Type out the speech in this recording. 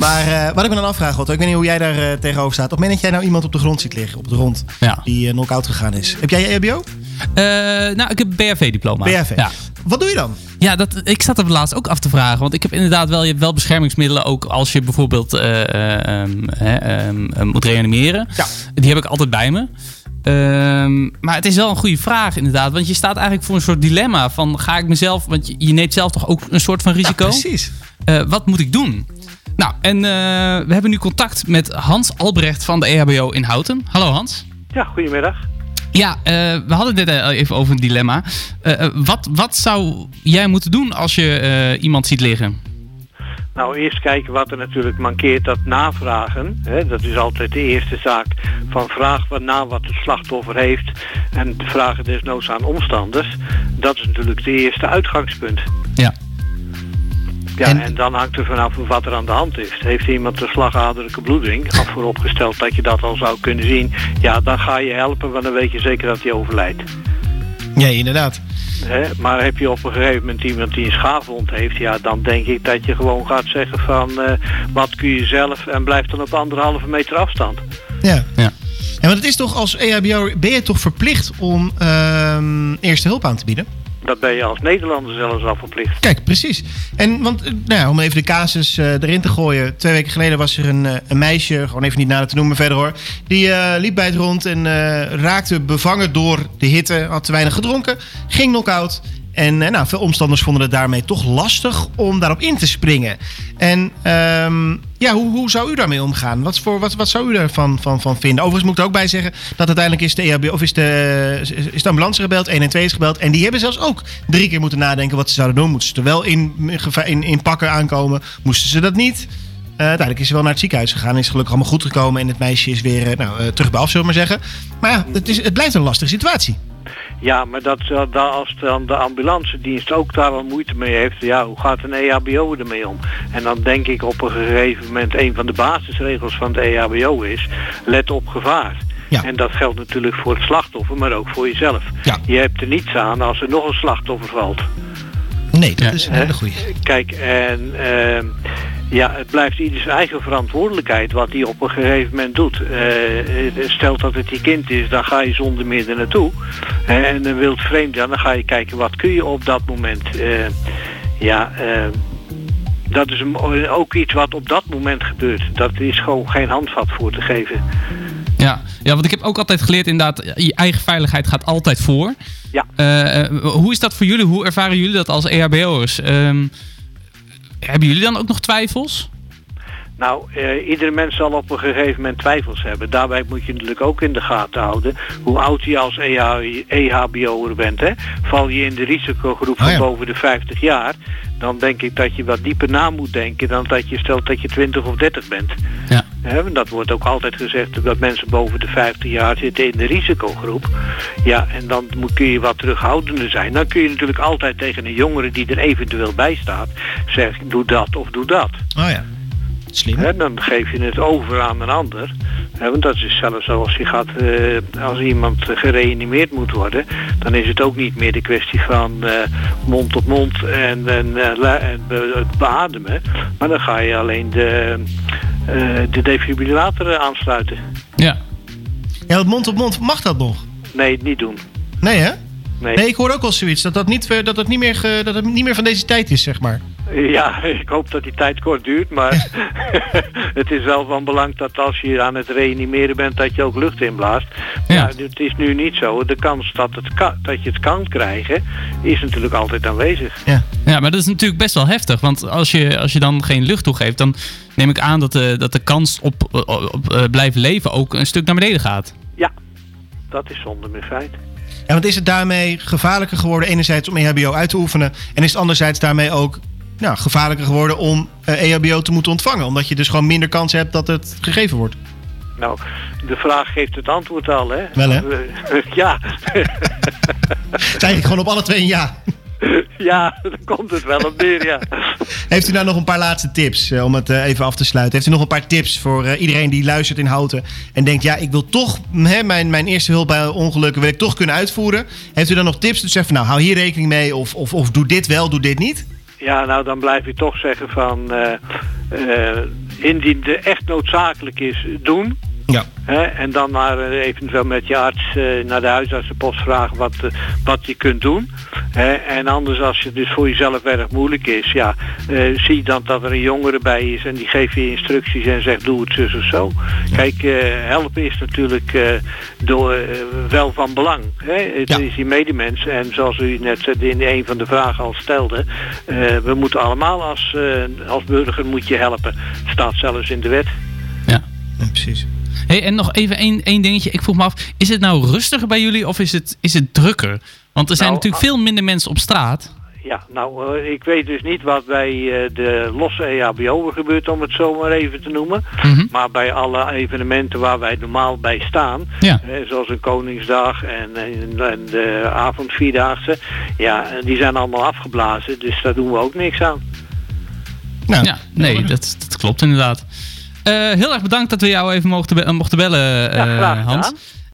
Maar uh, wat ik me dan afvraag, Otto, ik weet niet hoe jij daar uh, tegenover staat. Op het moment dat jij nou iemand op de grond ziet liggen, op de grond, ja. die uh, knock-out gegaan is. Heb jij EHBO? nou, ik heb BHV-diploma. BHV. Ja. Wat doe je dan? Ja, dat, ik zat er laatst ook af te vragen. Want ik heb inderdaad wel, je hebt wel beschermingsmiddelen ook als je bijvoorbeeld um, um, moet reanimeren. Ja. Die heb ik altijd bij me. Um, maar het is wel een goede vraag inderdaad. Want je staat eigenlijk voor een soort dilemma van ga ik mezelf... Want je, je neemt zelf toch ook een soort van risico? Ja, precies. Uh, wat moet ik doen? Nou, en uh, we hebben nu contact met Hans Albrecht van de EHBO in Houten. Hallo Hans. Ja, goedemiddag. Ja, uh, we hadden dit even over een dilemma. wat, wat zou jij moeten doen als je iemand ziet liggen? Nou, eerst kijken wat er natuurlijk mankeert, dat navragen. Hè, dat is altijd de eerste zaak. Van vraag wat na wat het slachtoffer heeft. En vragen desnoods aan omstanders. Dat is natuurlijk de eerste uitgangspunt. Ja. Ja, en, en dan hangt er vanaf wat er aan de hand is. Heeft iemand een slagaderlijke bloeding, af vooropgesteld dat je dat al zou kunnen zien, ja, dan ga je helpen, want dan weet je zeker dat hij overlijdt. Ja, inderdaad. He, maar heb je op een gegeven moment iemand die een schaafwond heeft, ja, dan denk ik dat je gewoon gaat zeggen van uh, wat kun je zelf en blijf dan op anderhalve meter afstand. Ja. ja. Ja, want het is toch als EHBO, ben je toch verplicht om uh, eerste hulp aan te bieden? Dat ben je als Nederlander zelfs al verplicht. Kijk, precies. En want, nou ja, om even de casus uh, erin te gooien. Twee weken geleden was er een, uh, een meisje, gewoon even niet nader te noemen verder hoor. Die liep bij het rond en raakte bevangen door de hitte. Had te weinig gedronken. Ging knock-out. En nou, veel omstanders vonden het daarmee toch lastig om daarop in te springen. En um, ja, hoe, hoe zou u daarmee omgaan? Wat, voor, wat, wat zou u daarvan van, van vinden? Overigens moet ik er ook bij zeggen dat uiteindelijk is de EHB of is de, is de ambulance gebeld, 112 is gebeld. En die hebben zelfs ook drie keer moeten nadenken wat ze zouden doen. Moesten ze er wel in, in, pakken aankomen? Moesten ze dat niet? Uh, uiteindelijk is ze wel naar het ziekenhuis gegaan. Is gelukkig allemaal goed gekomen. En het meisje is weer nou, uh, terug bij af, zullen we maar zeggen. Maar ja, het, is, het blijft een lastige situatie. Ja, maar dat, dat als dan de ambulance dienst ook daar wel moeite mee heeft, ja, hoe gaat een EHBO ermee om? En dan denk ik op een gegeven moment, een van de basisregels van de EHBO is, let op gevaar. Ja. En dat geldt natuurlijk voor het slachtoffer, maar ook voor jezelf. Ja. Je hebt er niets aan als er nog een slachtoffer valt. Nee, dat is een hele goede. Kijk, en uh, ja, het blijft ieders eigen verantwoordelijkheid wat hij op een gegeven moment doet. Uh, stelt dat het je kind is, dan ga je zonder meer er naartoe. Uh, en een wild vreemd, dan ga je kijken wat kun je op dat moment. ja, dat is ook iets wat op dat moment gebeurt. Dat is gewoon geen handvat voor te geven. Ja, ja, want ik heb ook altijd geleerd inderdaad, je eigen veiligheid gaat altijd voor. Ja. Hoe is dat voor jullie? Hoe ervaren jullie dat als EHBO'ers? Um, hebben jullie dan ook nog twijfels? Nou, uh, iedere mens zal op een gegeven moment twijfels hebben. Daarbij moet je natuurlijk ook in de gaten houden hoe oud je als EHBO'er bent. Hè? Val je in de risicogroep van oh ja. boven de 50 jaar, dan denk ik dat je wat dieper na moet denken dan dat je stelt dat je 20 of 30 bent. Ja. He, dat wordt ook altijd gezegd dat mensen boven de 50 jaar zitten in de risicogroep. Ja, en dan moet, kun je wat terughoudender zijn. Dan kun je natuurlijk altijd tegen een jongere die er eventueel bij staat zeggen doe dat of doe dat. Oh ja. Slim. He, dan geef je het over aan een ander. He, want dat is zelfs als je gaat, uh, als iemand gereanimeerd moet worden, dan is het ook niet meer de kwestie van uh, mond op mond en, en, uh, en het beademen. Maar dan ga je alleen de, de defibrillator aansluiten. Ja. Ja, het mond op mond, mag dat nog? Nee, niet doen. Nee hè? Nee. nee, ik hoor ook al zoiets. Dat, dat, niet, dat, het niet meer, ge, dat het niet meer van deze tijd is, zeg maar. Ja, ik hoop dat die tijd kort duurt, maar het is wel van belang dat als je aan het reanimeren bent, dat je ook lucht inblaast. Ja. ja het is nu niet zo. De kans dat, het kan, dat je het kan krijgen, is natuurlijk altijd aanwezig. Ja. Ja, maar dat is natuurlijk best wel heftig. Want als je, als je dan geen lucht toegeeft, dan neem ik aan dat de, dat de kans op, op, op uh, blijven leven ook een stuk naar beneden gaat. Ja, dat is zonder meer feit. Ja, want is het daarmee gevaarlijker geworden enerzijds om EHBO uit te oefenen... en is het anderzijds daarmee ook nou, gevaarlijker geworden om uh, EHBO te moeten ontvangen? Omdat je dus gewoon minder kans hebt dat het gegeven wordt. Nou, de vraag geeft het antwoord al, hè? Wel, hè? ja. het is eigenlijk gewoon op alle twee een ja. Ja, dan komt het wel op neer, ja. Heeft u nou nog een paar laatste tips uh, om het uh, even af te sluiten? Heeft u nog een paar tips voor uh, iedereen die luistert in Houten en denkt, ja, ik wil toch hè, mijn, mijn eerste hulp bij ongelukken wil ik toch kunnen uitvoeren? Heeft u dan nog tips? Dus zeggen van, nou, hou hier rekening mee of, of, of doe dit wel, doe dit niet? Ja, nou dan blijf ik toch zeggen van eh, eh, indien het echt noodzakelijk is, doen. Ja. Hè, en dan maar eh, eventueel met je arts eh, naar de huisartsenpost vragen wat, eh, wat je kunt doen. Hè, en anders als het dus voor jezelf erg moeilijk is, ja, eh, zie dan dat er een jongere bij is en die geeft je instructies en zegt doe het zus of zo. Kijk, helpen is natuurlijk door, wel van belang. Hè? Het Ja. is die medemens en zoals u net in een van de vragen al stelde, we moeten allemaal als, als burger moet je helpen. Het staat zelfs in de wet. Ja. Ja, precies. Hey, en nog even één, één dingetje. Ik vroeg me af, is het nou rustiger bij jullie of is het, is het drukker? Want er zijn Nou, natuurlijk veel minder mensen op straat. Ja, nou, eh, ik weet dus niet wat bij eh, de losse EHBO gebeurt, om het zo maar even te noemen. Mhm. Maar bij alle evenementen waar wij normaal bij staan, Ja. zoals een Koningsdag en, en, en de avondvierdaagse, ja, eh, die zijn allemaal afgeblazen. Dus daar doen we ook niks aan. Nou, Ja, nee, dat, dat klopt inderdaad. Eh, heel erg bedankt dat we jou even mochten, be- mochten bellen, Ja, eh. Hans.